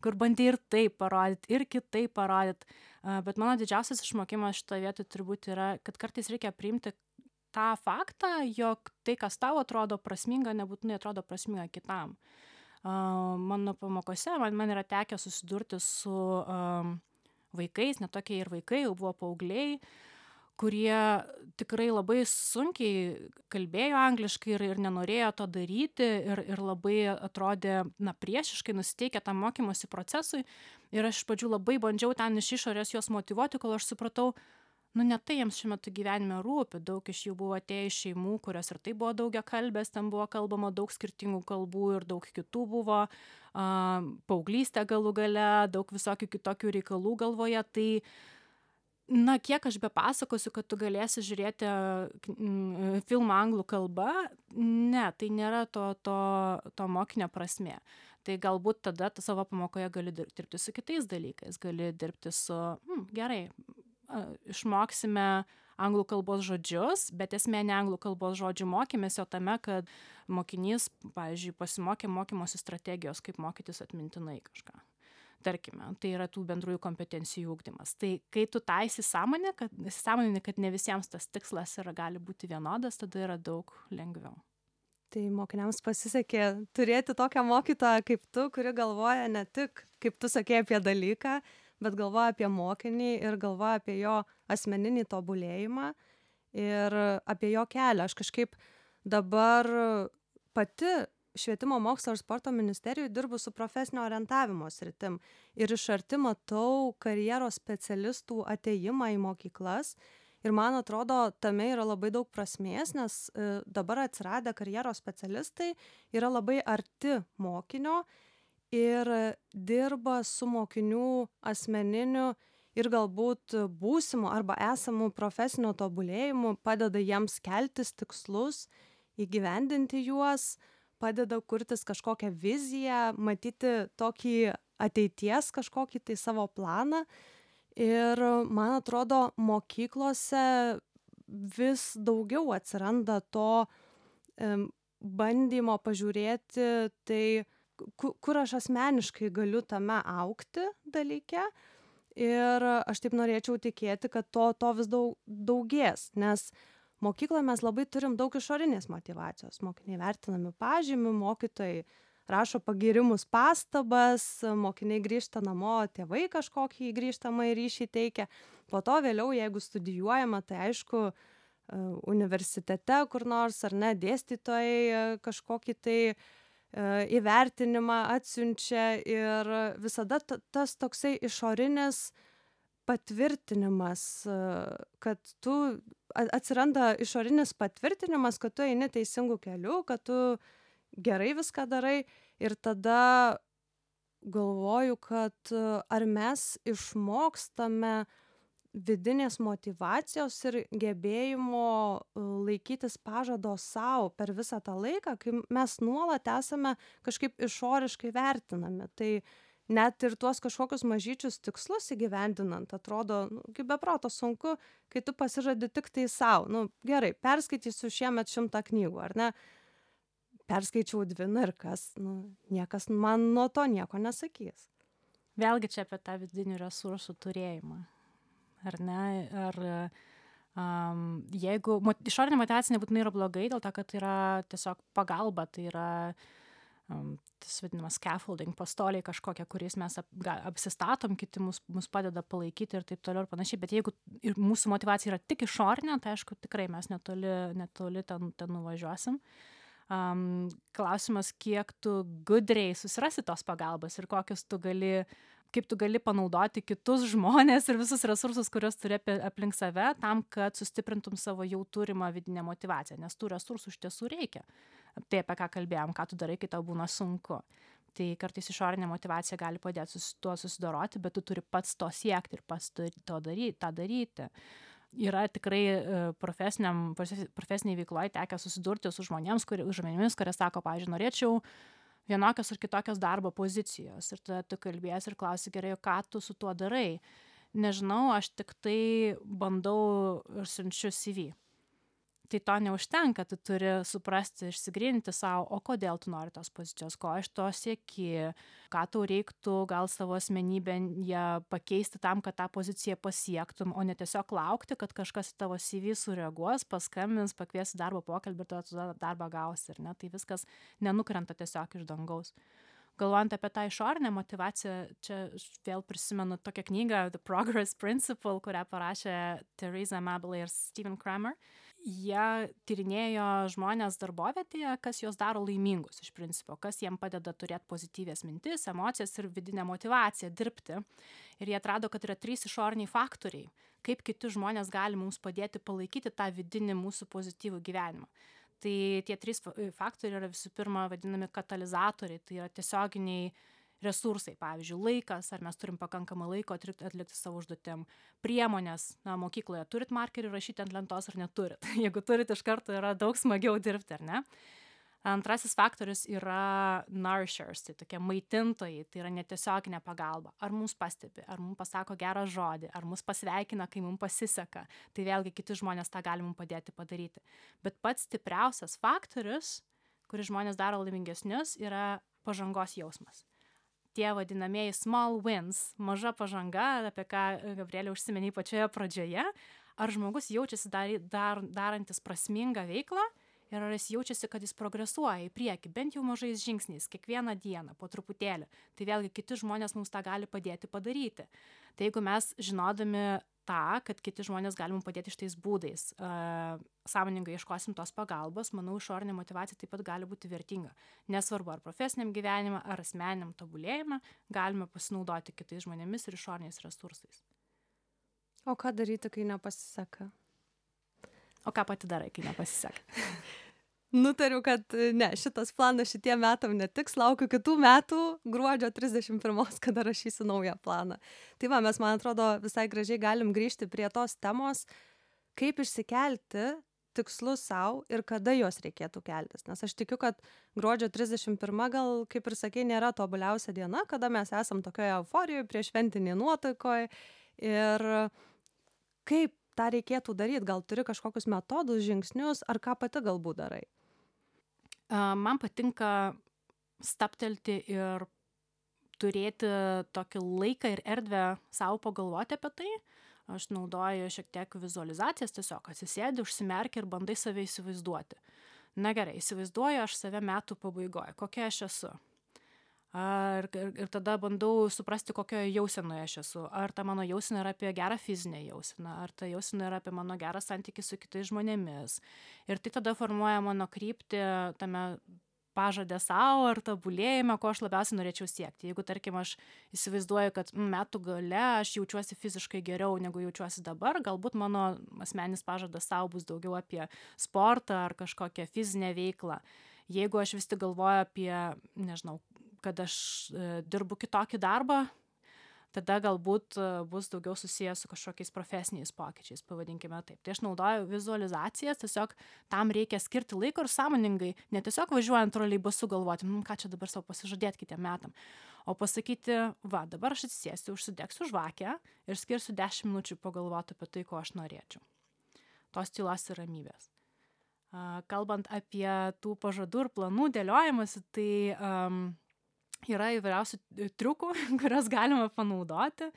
kur bandė ir taip parodyt ir kitaip parodyt. Bet mano didžiausias išmokimas šitoj vietoj turbūt yra kad kartais reikia priimti tą faktą jog tai kas tau atrodo prasminga nebūtinai atrodo prasminga kitam mano pamokose man man yra tekę susidurti su vaikais ne tokie ir vaikai jau buvo paaugliai kurie tikrai labai sunkiai kalbėjo angliškai ir ir nenorėjo to daryti ir ir labai atrodė na priešiškai nusiteikę tam mokymosi procesui. Ir aš iš pradžių labai bandžiau ten iš išorės juos motyvuoti kol aš supratau nu ne tai jiems šiuo metu gyvenime rūpi daug iš jų buvo atėję iš šeimų kurios ir taip buvo daugiakalbės ten buvo kalbama daug skirtingų kalbų ir daug kitų buvo a paauglystė galų gale daug visokių kitokių reikalų galvoje. Tai na kiek aš bepasakosiu kad tu galėsi žiūrėti filmą anglų kalba ne tai nėra to to to mokinio prasmė. Tai galbūt tada tu savo pamokoje gali dirbti su kitais dalykais gali dirbti su mm, gerai išmoksime anglų kalbos žodžius bet esmė ne anglų kalbos žodžių mokymesi o tame kad mokinys pavyzdžiui pasimokė mokymosi strategijos kaip mokytis atmintinai kažką. Tarkime tai yra tų bendrųjų kompetencijų ugdymas. Tai kai tu tą įsisąmonini kad įsisąmonini kad ne visiems tas tikslas yra gali būti vienodas tada yra daug lengviau. Tai mokiniams pasisekė turėti tokią mokytoją kaip tu kuri galvoja ne tik kaip tu sakei apie dalyką bet galvoja apie mokinį ir galvoja apie jo asmeninį tobulėjimą ir apie jo kelią. Aš kažkaip dabar pati švietimo mokslo ir sporto ministerijoje dirbu su profesinio orientavimo sritim ir iš arti matau karjeros specialistų ateimą į mokyklas. Ir man atrodo, tame yra labai daug prasmės, nes e, dabar atsiradę karjeros specialistai yra labai arti mokinio ir dirba su mokinių asmeniniu ir galbūt būsimu arba esamu profesiniu tobulėjimu, padeda jiems keltis tikslus, įgyvendinti juos, padeda kurtis kažkokią viziją, matyti tokį ateities kažkokį tai savo planą. Ir man atrodo, mokyklose vis daugiau atsiranda to bandymo pažiūrėti tai, kur aš asmeniškai galiu tame aukti dalyke. Ir aš taip norėčiau tikėti, kad to, to vis daug, daugės, nes mokykloje mes labai turim daug išorinės motivacijos. Mokiniai vertinami pažymių, mokytojai rašo pagirimus pastabas, mokiniai grįžta namo, tėvai kažkokį grįžtamą ryšį teikia. Po to vėliau, jeigu studijuojama, tai aišku, universitete kur nors ar ne, dėstytojai kažkokį tai įvertinimą atsiunčia ir visada tas toksai išorinis patvirtinimas, kad tu atsiranda išorinis patvirtinimas, kad tu eini teisingų kelių, kad tu gerai viską darai ir tada galvoju, kad ar mes išmokstame uh, vidinės motyvacijos ir gebėjimo e, laikytis pažado sau per visą tą laiką, kai mes nuolat esame kažkaip išoriškai vertinami. Tai net ir tuos kažkokius mažyčius tikslus įgyvendinant, atrodo, nu, kaip beproto sunku, kai tu pasižadi tik tai savo. Nu, gerai, perskaitysiu šiemet šimtą knygų, ar ne? Perskaičiau dvi ir kas, nu, niekas man nuo to nieko nesakys. Vėlgi čia apie tą vidinių resursų turėjimą ar ne? Ar um, jeigu išorinė motivacija nebūtinai yra blogai, dėl to, kad tai yra tiesiog pagalba, tai yra um, tas vadinamas scaffolding, pastoliai kažkokie, kuriais mes ap, ga, apsistatom, kiti mus, mus padeda palaikyti ir taip toliau ir panašiai. Bet jeigu mūsų motivacija yra tik išorinė, tai aišku, tikrai mes netoli, netoli ten, ten nuvažiuosim. Um, klausimas, kiek tu gudriai susirasi tos pagalbos ir kokius tu gali kaip tu gali panaudoti kitus <laughs> žmones ir visus resursus, kuriuos turi aplink save, tam, kad sustiprintum savo jau turimą vidinę motivaciją, nes tų resursų iš tiesų reikia. Tai apie ką kalbėjom, ką tu darai, kai tau būna sunku. Tai kartais išorinė motivacija gali padėti su tuo susidoroti, bet tu turi pats to siekti ir pats to daryti, tą daryti. Yra tikrai e, profesiniam, profesiniai veikloje tekę susidurti su žmonėms, kurie, žmonėmis, kurie sako, pavyzdžiui, norėčiau vienokios ar kitokios darbo pozicijos. Ir tada tu kalbiesi ir klausi gerai o ką tu su tuo darai? Nežinau aš tiktai bandau ir siunčiu cv tai to neužtenka tu turi suprasti išsigryninti sau o kodėl tu nori tos pozicijos ko iš to sieki ką tau reiktų gal savo asmenybėje pakeisti tam kad tą poziciją pasiektum o ne tiesiog laukti kad kažkas į tavo cv sureaguos paskambins pakvies į darbo pokalbį ir tada tu tą darbą gausi ar ne? Tai viskas nenukrenta tiesiog iš dangaus. Galvojant apie tą išorinę motyvaciją čia vėl prisimenu tokią knygą the progress principle kurią parašė teresa mabley ir steven kramer jie tyrinėjo žmones darbovietėje kas juos daro laimingus iš principo kas jiem padeda turėt pozityvias mintis emocijas ir vidinę motyvaciją dirbti. Ir jie atrado kad yra trys išoriniai faktoriai kaip kiti žmonės gali mums padėti palaikyti tą vidinį mūsų pozityvų gyvenimą. Tai tie trys faktoriai yra visų pirma vadinami katalizatoriai tai yra tiesioginiai resursai pavyzdžiui laikas ar mes turim pakankamai laiko atlikt atlikti savo užduotim priemonės na mokykloje turit markerį rašyti ant lentos ar neturit <laughs> jeigu turit iš karto yra daug smagiau dirbti ar ne Antrasis faktorius yra nourishers, tai tokie maitintojai, tai yra netiesioginė pagalba. Ar mums pastebi, ar mums pasako gerą žodį, ar mus pasveikina, kai mums pasiseka. Tai vėlgi kiti žmonės tą gali mums padėti padaryti. Bet pats stipriausias faktorius, kuris žmonės daro laimingesnius, yra pažangos jausmas tie vadinamieji small wins, maža pažanga, apie ką Gabrielė užsiminė pačioje pradžioje, ar žmogus jaučiasi dar, dar, darantis prasmingą veiklą ir ar jis jaučiasi kad jis progresuoja į priekį bent jau mažais žingsniais kiekvieną dieną po truputėlį. Tai vėlgi kiti žmonės mums tą gali padėti padaryti. Tai jeigu mes žinodami tą kad kiti žmonės gali mum padėti šitais būdais. A sąmoningai ieškosim tos pagalbos manau išorinė motyvacija taip pat gali būti vertinga. Nesvarbu ar profesiniam gyvenime ar asmeniniam tobulėjime galime pasinaudoti kitais žmonėmis ir išoriniais resursais. O ką daryti kai nepasiseka? O ką pati darai kai nepasiseka <laughs> nutariau, kad e, ne, šitas planas šitie metam netiks, laukiu kitų metų, gruodžio 31, kada rašysiu naują planą. Tai va, mes, man atrodo, visai gražiai galim grįžti prie tos temos, kaip išsikelti tikslus savo ir kada juos reikėtų keltis. Nes aš tikiu, kad gruodžio 31 gal, kaip ir sakė, nėra tobuliausia diena, kada mes esam tokioje euforijoje, prieš šventinį nuotaikoje. Ir kaip tą reikėtų daryti, gal turi kažkokius metodus, žingsnius, ar ką pati galbūt darai? Man patinka staptelti ir turėti tokį laiką ir erdvę savo pagalvoti apie tai. Aš naudoju šiek tiek vizualizacijas, tiesiog atsisėdi, užsimerki ir bandai save įsivaizduoti. Na gerai, įsivaizduoju aš save metų pabaigoje, kokia aš esu ar ir, tada bandau suprasti, kokioje jausenoje aš esu. Ar ta mano jausena yra apie gerą fizinę jauseną, ar ta jausena yra apie mano gerą santykį su kitais žmonėmis. Ir tai tada formuoja mano kryptį tame pažadę savo ar tobulėjime, ko aš labiausiai norėčiau siekti. Jeigu, tarkim, aš įsivaizduoju, kad metų gale aš jaučiuosi fiziškai geriau negu jaučiuosi dabar, galbūt mano asmenis pažadas savo bus daugiau apie sportą ar kažkokią fizinę veiklą. Jeigu aš vis tik galvoju apie, nežinau, kad aš e, dirbu kitokį darbą, tada galbūt e, bus daugiau susijęs su kažkokiais profesiniais pokyčiais, pavadinkime taip. Tai aš naudoju vizualizacijas, tiesiog tam reikia skirti laiko ir sąmoningai, ne tiesiog važiuojant troleibusu galvoti, hm, ką čia dabar savo pasižadėti kitiem metam, o pasakyti, va, dabar aš atsisėsiu, užsidegsiu žvakę ir skirsiu 10 minučių pagalvoti apie tai, ko aš norėčiau. Tos tylos ir ramybės. Kalbant apie tų pažadų ir planų dėliojimus, tai um, yra įvairiausių e, triukų, <laughs> kuriuos galima panaudoti.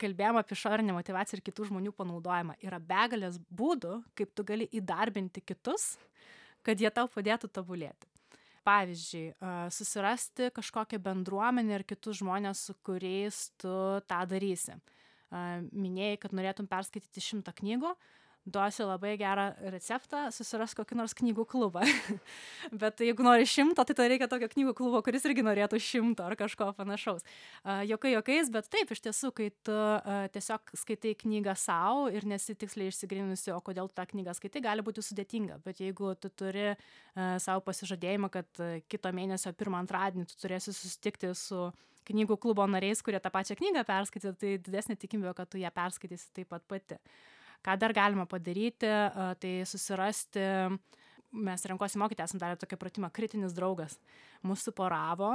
Kalbėjom apie išorinę motivaciją ir kitų žmonių panaudojimą. Yra begalės būdų, kaip tu gali įdarbinti kitus, kad jie tau padėtų tobulėti. Pavyzdžiui, susirasti kažkokią bendruomenę ir kitus žmonės, su kuriais tu tą darysi. Minėjai, kad norėtum perskaityti šimtą knygų, duosiu labai gerą receptą susirask kokį nors knygų klubą. <laughs> Bet jeigu nori šimto tai tau reikia tokio knygų klubo kuris irgi norėtų šimto ar kažko panašaus. A juokai juokais bet taip iš tiesų kai tu a tiesiog skaitai knygą sau ir nesi tiksliai išsigryninusi o kodėl tu tą knygą skaitai gali būti sudėtinga. Bet jeigu tu turi a sau pasižadėjimą kad kito mėnesio pirmą antradienį tu turėsi susitikti su knygų klubo nariais kurie tą pačią knygą perskaitė tai didesnė tikimybė kad tu ją perskaitysi taip pat pati ką dar galima padaryti tai susirasti mes renkuosi mokyti esam darę tokį pratimą kritinis draugas mus suporavo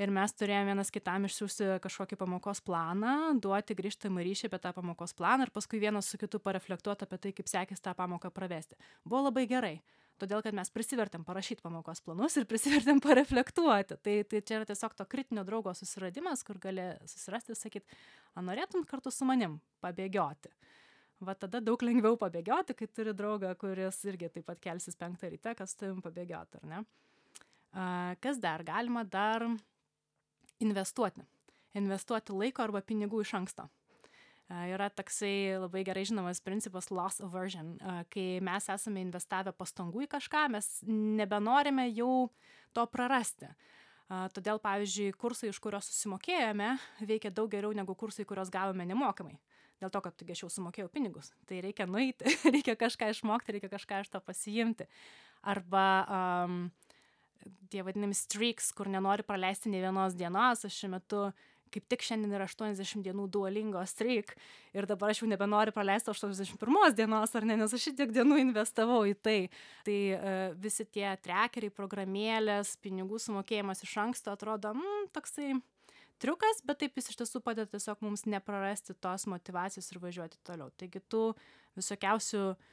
ir mes turėjom vienas kitam išsiųsti kažkokį pamokos planą duoti grįžtamąjį ryšį apie tą pamokos planą ir paskui vienas su kitu pareflektuot apie tai kaip sekės tą pamoką pravesti. Buvo labai gerai todėl kad mes prisivertėm parašyt pamokos planus ir prisivertėm pareflektuoti. Tai tai čia yra tiesiog to kritinio draugo susiradimas kur gali susirasti ir sakyt a norėtum kartu su manim pabėgioti va tada daug lengviau pabėgioti, kai turi draugą, kuris irgi taip pat kelsis penktą ryte, kas tavim pabėgioti, ar ne? Kas dar? Galima dar investuoti. Investuoti laiko arba pinigų iš anksto. Yra toksai labai gerai žinomas principas loss aversion. Kai mes esame investavę pastangų į kažką, mes nebenorime jau to prarasti. Todėl, pavyzdžiui, kursai, iš kurios susimokėjome, veikia daug geriau negu kursai, kuriuos gavome nemokamai. Dėl to, kad taigi aš jau sumokėjau pinigus. Tai reikia nueiti, <laughs> reikia kažką išmokti, reikia kažką iš to pasiimti. Arba um, tie vadinami streaks, kur nenori praleisti ne vienos dienos. Aš šiuo metu kaip tik šiandien yra 80 dienų duolingo streak ir dabar aš jau nebenoriu praleisti 81 dienos, ar ne, nes aš šitiek dienų investavau į tai. Tai uh, visi tie trekeriai, programėlės, pinigų sumokėjimas iš anksto atrodo, mm, toksai triukas, bet taip jis iš tiesų padeda tiesiog mums neprarasti tos motivacijos ir važiuoti toliau. Taigi tų visokiausių uh,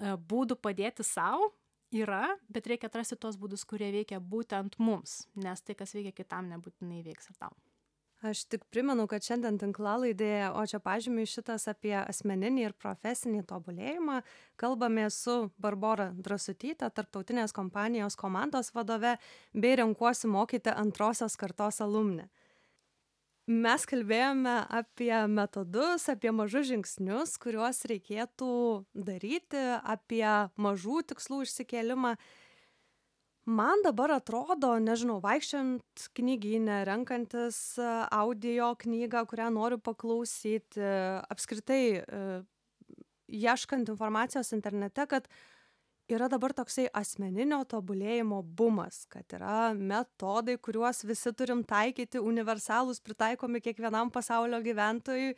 būdų padėti savo yra, bet reikia atrasti tos būdus, kurie veikia būtent mums, nes tai, kas veikia kitam, nebūtinai veiks ir tau. Aš tik primenu, kad šiandien tinklalaidėje, o čia pažymiai šitas apie asmeninį ir profesinį tobulėjimą, kalbame su Barbara Drasutytė, tarptautinės kompanijos komandos vadove, bei renkuosi mokyti antrosios kartos alumne. Mes kalbėjome apie metodus, apie mažus žingsnius, kuriuos reikėtų daryti, apie mažų tikslų išsikėlimą. Man dabar atrodo nežinau vaikščiojant knygyne renkantis audio knygą kurią noriu paklausyti apskritai e, ieškant informacijos internete kad yra dabar toksai asmeninio tobulėjimo bumas kad yra metodai kuriuos visi turim taikyti universalūs pritaikomi kiekvienam pasaulio gyventojui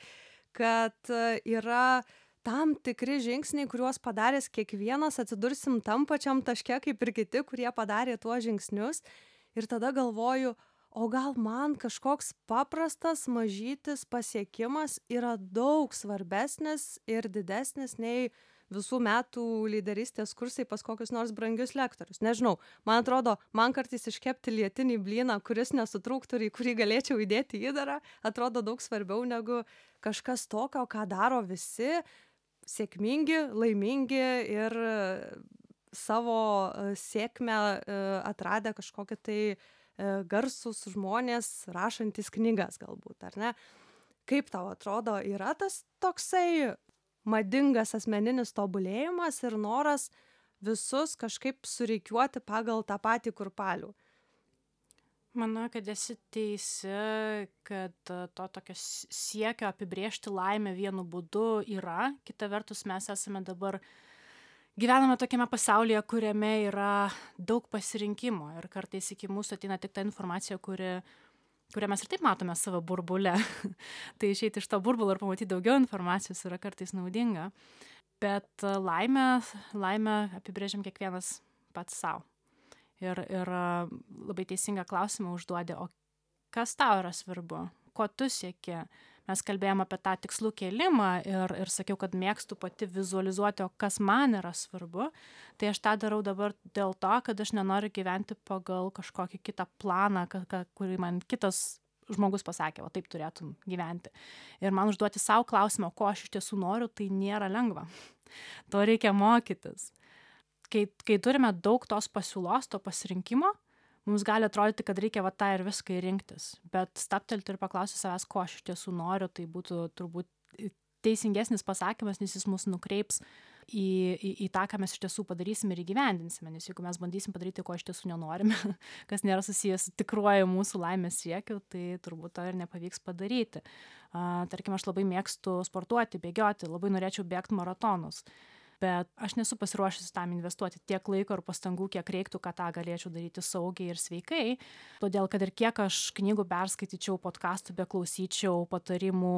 kad yra tam tikri žingsniai kuriuos padaręs kiekvienas atsidursim tam pačiam taške kaip ir kiti kurie padarė tuos žingsnius. Ir tada galvoju o gal man kažkoks paprastas mažytis pasiekimas yra daug svarbesnis ir didesnis nei visų metų lyderystės kursai pas kokius nors brangius lektorius nežinau man atrodo man kartais iškepti lietinį blyną kuris nesutrūktų ir į kurį galėčiau įdėti įdarą atrodo daug svarbiau negu kažkas tokio ką daro visi sėkmingi, laimingi ir savo e, sėkmę e, atradę kažkokie tai e, garsus žmonės, rašantis knygas galbūt, ar ne? Kaip tau atrodo, yra tas toksai madingas asmeninis tobulėjimas ir noras visus kažkaip sureikiuoti pagal tą patį kurpalių? Manau, kad esi teisi, kad e, to tokio siekio apibriežti laimę vienu būdu yra. Kita vertus, mes esame dabar, gyvename tokiame pasaulyje, kuriame yra daug pasirinkimo ir kartais iki mūsų ateina tik ta informacija, kuri, kurią mes ir taip matome savo burbulę. <laughs> tai išeiti iš to burbulo ir pamatyti daugiau informacijos yra kartais naudinga. Bet e, laimę, laimę apibrėžiam kiekvienas pats savo ir ir labai teisingą klausimą užduodi o kas tau yra svarbu ko tu sieki mes kalbėjom apie tą tikslų kėlimą ir ir sakiau kad mėgstu pati vizualizuoti o kas man yra svarbu tai aš tą darau dabar dėl to kad aš nenoriu gyventi pagal kažkokį kitą planą ką ką kurį man kitas žmogus pasakė va taip turėtum gyventi. Ir man užduoti sau klausimą ko aš iš tiesų noriu tai nėra lengva. To reikia mokytis. Kai kai turime daug tos pasiūlos to pasirinkimo mums gali atrodyti kad reikia va tą ir viską ir rinktis. Bet stabtelti ir paklausti savęs ko aš iš tiesų noriu tai būtų turbūt teisingesnis pasakymas nes jis mus nukreips į į į tą ką mes iš tiesų padarysim ir įgyvendinsime. Nes jeigu mes bandysim padaryti ko iš tiesų nenorime <laughs> kas nėra susiję su tikruoju mūsų laimės siekiu tai turbūt to ir nepavyks padaryti. Tarkim aš labai mėgstu sportuoti bėgioti labai norėčiau bėgt maratonus bet aš nesu pasiruošusi tam investuoti tiek laiko ir pastangų kiek reiktų kad tą galėčiau daryti saugiai ir sveikai. Todėl kad ir kiek aš knygų perskaityčiau podkastų beklausyčiau patarimų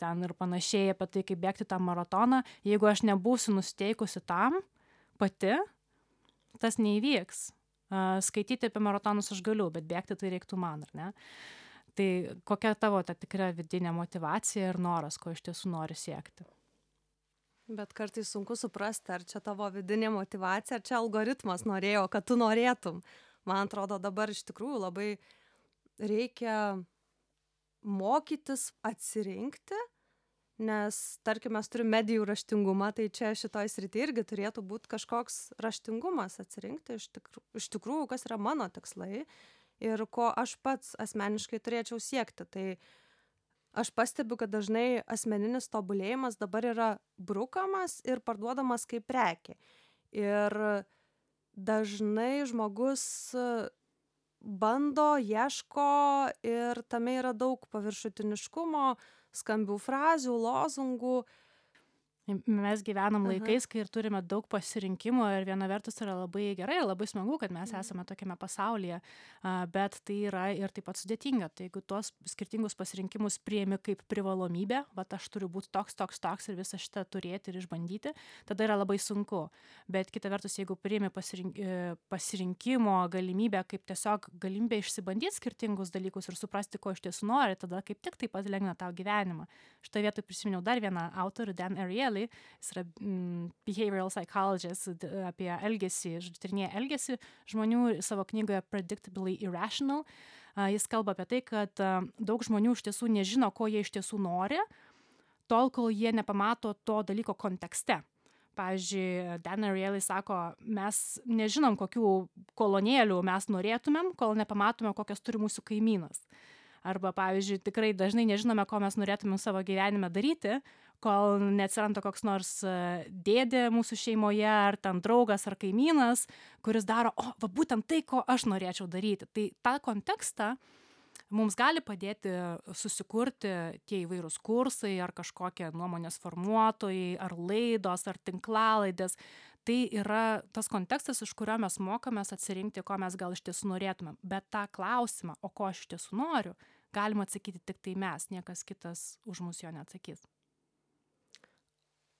ten ir panašiai apie tai kaip bėgti tą maratoną jeigu aš nebūsiu nusiteikusi tam pati tas neįvyks. Skaityti apie maratonus aš galiu bet bėgti tai reiktų man ar ne? Tai kokia tavo ta tikra vidinė motyvacija ir noras ko iš tiesų nori siekti bet kartais sunku suprasti ar čia tavo vidinė motyvacija ar čia algoritmas norėjo kad tu norėtum man atrodo dabar iš tikrųjų labai reikia mokytis atsirinkti nes tarkim mes turim medijų raštingumą tai čia šitoj srity irgi turėtų būt kažkoks raštingumas atsirinkti iš tikrų iš tikrųjų kas yra mano tikslai ir ko aš pats asmeniškai turėčiau siekti. Tai aš pastebiu, kad dažnai asmeninis tobulėjimas dabar yra brukamas ir parduodamas kaip prekė. Ir dažnai žmogus bando, ieško ir tame yra daug paviršutiniškumo, skambių frazių, lozungų, Mes gyvenam laikais, kai ir turime daug pasirinkimų ir viena vertus yra labai gerai, labai smagu, kad mes esame tokiame pasaulyje, bet tai yra ir taip pat sudėtinga. Tai jeigu tuos skirtingus pasirinkimus priemi kaip privalomybę, va aš turiu būti toks, toks, toks ir visą šitą turėti ir išbandyti, tada yra labai sunku. Bet kita vertus, jeigu priemi pasirink, e, pasirinkimo galimybę kaip tiesiog galimybę išsibandyti skirtingus dalykus ir suprasti, ko iš tiesų nori, tada kaip tik taip pat lengvina tau gyvenimą. Šitoje vietoje prisiminiau dar vieną autorių, Dan Ariel Kelly, jis yra mm, behavioral psychologist apie elgesį, tyrinėja elgesį žmonių savo knygoje Predictably Irrational. Jis kalba apie tai, kad daug žmonių iš tiesų nežino, ko jie iš tiesų nori, tol, kol jie nepamato to dalyko kontekste. Pavyzdžiui, Dan Ariely sako, mes nežinom, kokių kolonėlių mes norėtumėm, kol nepamatome, kokias turi mūsų kaimynas. Arba, pavyzdžiui, tikrai dažnai nežinome, ko mes norėtumėm savo gyvenime daryti, kol neatsiranda koks nors e, dėdė mūsų šeimoje, ar ten draugas, ar kaimynas, kuris daro, o, va būtent tai, ko aš norėčiau daryti. Tai tą kontekstą mums gali padėti susikurti tie įvairūs kursai, ar kažkokie nuomonės formuotojai, ar laidos, ar tinklalaidės. Tai yra tas kontekstas, iš kurio mes mokomės atsirinkti, ko mes gal iš tiesų norėtumėm. Bet tą klausimą, o ko aš iš tiesų noriu, galima atsakyti tik tai mes, niekas kitas už mus jo neatsakys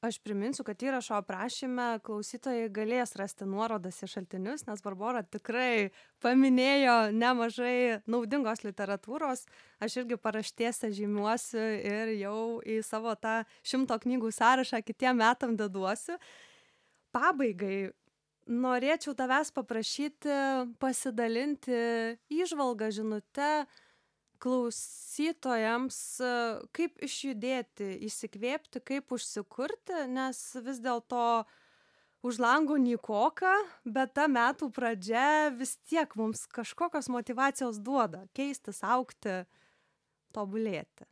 aš priminsiu kad įrašo aprašyme klausytojai galės rasti nuorodas į šaltinius nes barbora tikrai paminėjo nemažai naudingos literatūros. Aš irgi paraštėse žymiuosi ir jau į savo tą šimto knygų sąrašą kitiem metam deduosi pabaigai norėčiau tavęs paprašyti pasidalinti įžvalga žinute klausytojams kaip išjudėti įsikvėpti kaip užsikurti nes vis dėlto už lango nykoka bet ta metų pradžia vis tiek mums kažkokios motyvacijos duoda keistis augti tobulėti.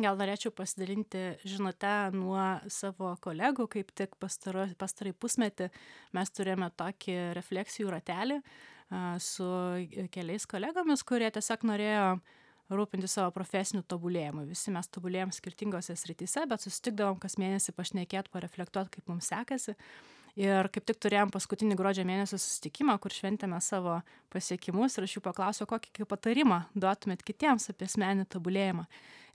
Gal norėčiau pasidalinti žinutę nuo savo kolegų, kaip tik pastarąjį pusmetį mes turėjome tokį refleksijų ratelį, su keliais kolegomis, kurie tiesiog norėjo rūpinti savo profesiniu tobulėjimu. Visi mes tobulėjom skirtingose srityse, bet susitikdavom kas mėnesį pašnekėti, pareflektuoti, kaip mums sekasi. Ir kaip tik turėjom paskutinį gruodžio mėnesio susitikimą, kur šventėme savo pasiekimus ir aš jų paklausiau, kokį patarimą duotumėt kitiems apie asmenį tobulėjimą.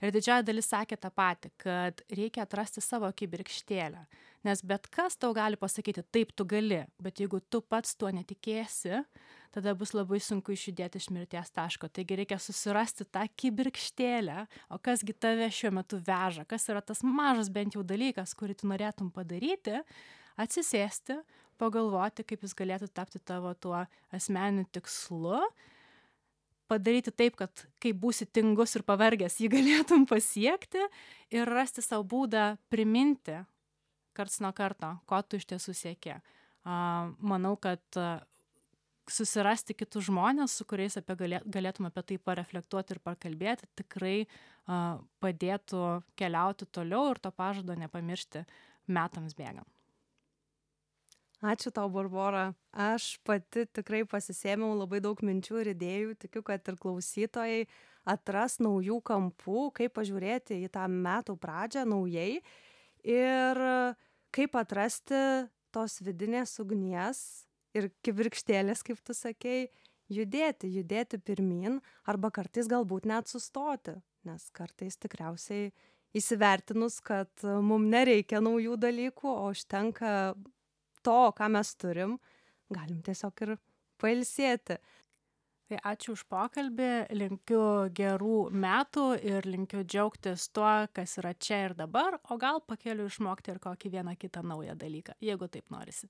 Ir didžioji dalis sakė tą patį, kad reikia atrasti savo kibirkštėlę nes bet kas tau gali pasakyti taip tu gali. Bet jeigu tu pats tuo netikėsi tada bus labai sunku išjudėti iš mirties taško. Taigi reikia susirasti tą kibirkštėlę o kas gi tave šiuo metu veža? Kas yra tas mažas bent jau dalykas kurį tu norėtum padaryti? Atsisėsti pagalvoti kaip jis galėtų tapti tavo tuo asmeniniu tikslu. Padaryti taip, kad kai būsi tingus ir pavargęs, jį galėtum pasiekti. Ir rasti savo būdą priminti karts nuo karto, ko tu iš tiesų sieki. Manau, kad susirasti kitus žmonės, su kuriais apie galėtum apie tai pareflektuoti ir pakalbėti, tikrai padėtų keliauti toliau ir to pažado nepamiršti metams bėgant. Ačiū tau, Barbara. Aš pati tikrai pasisėmiau labai daug minčių ir idėjų. Tikiu, kad ir klausytojai atras naujų kampų, kaip pažiūrėti į tą metų pradžią naujai. Ir uh, kaip atrasti tos vidinės ugnies ir kibirkštėlės, kaip tu sakei, judėti, judėti pirmin arba kartais galbūt net sustoti, nes kartais tikriausiai įsivertinus, kad mums nereikia naujų dalykų, o užtenka to, ką mes turim, galim tiesiog ir pailsėti tai ačiū už pokalbį linkiu gerų metų ir linkiu džiaugtis tuo kas yra čia ir dabar o gal pakeliui išmokti ir kokį vieną kitą naują dalyką jeigu taip norisi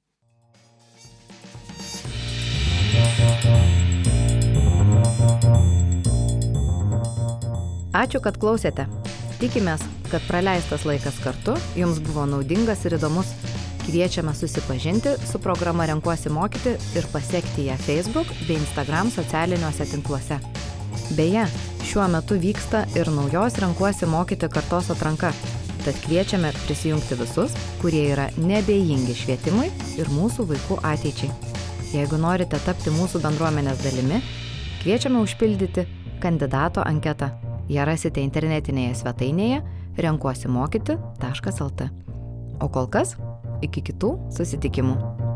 Ačiū, kad klausėte. Tikimės, kad praleistas laikas kartu jums buvo naudingas ir įdomus. Kviečiame susipažinti su programa Renkuosi mokyti ir pasiekti ją Facebook bei Instagram socialiniuose tinkluose. Beje, šiuo metu vyksta ir naujos Renkuosi mokyti kartos atranka. Tad kviečiame prisijungti visus, kurie yra nebejingi švietimui ir mūsų vaikų ateičiai. Jeigu norite tapti mūsų bendruomenės dalimi, kviečiame užpildyti kandidato anketą. Ją rasite internetinėje svetainėje renkuosimokyti.lt. O kol kas, iki kitų susitikimų.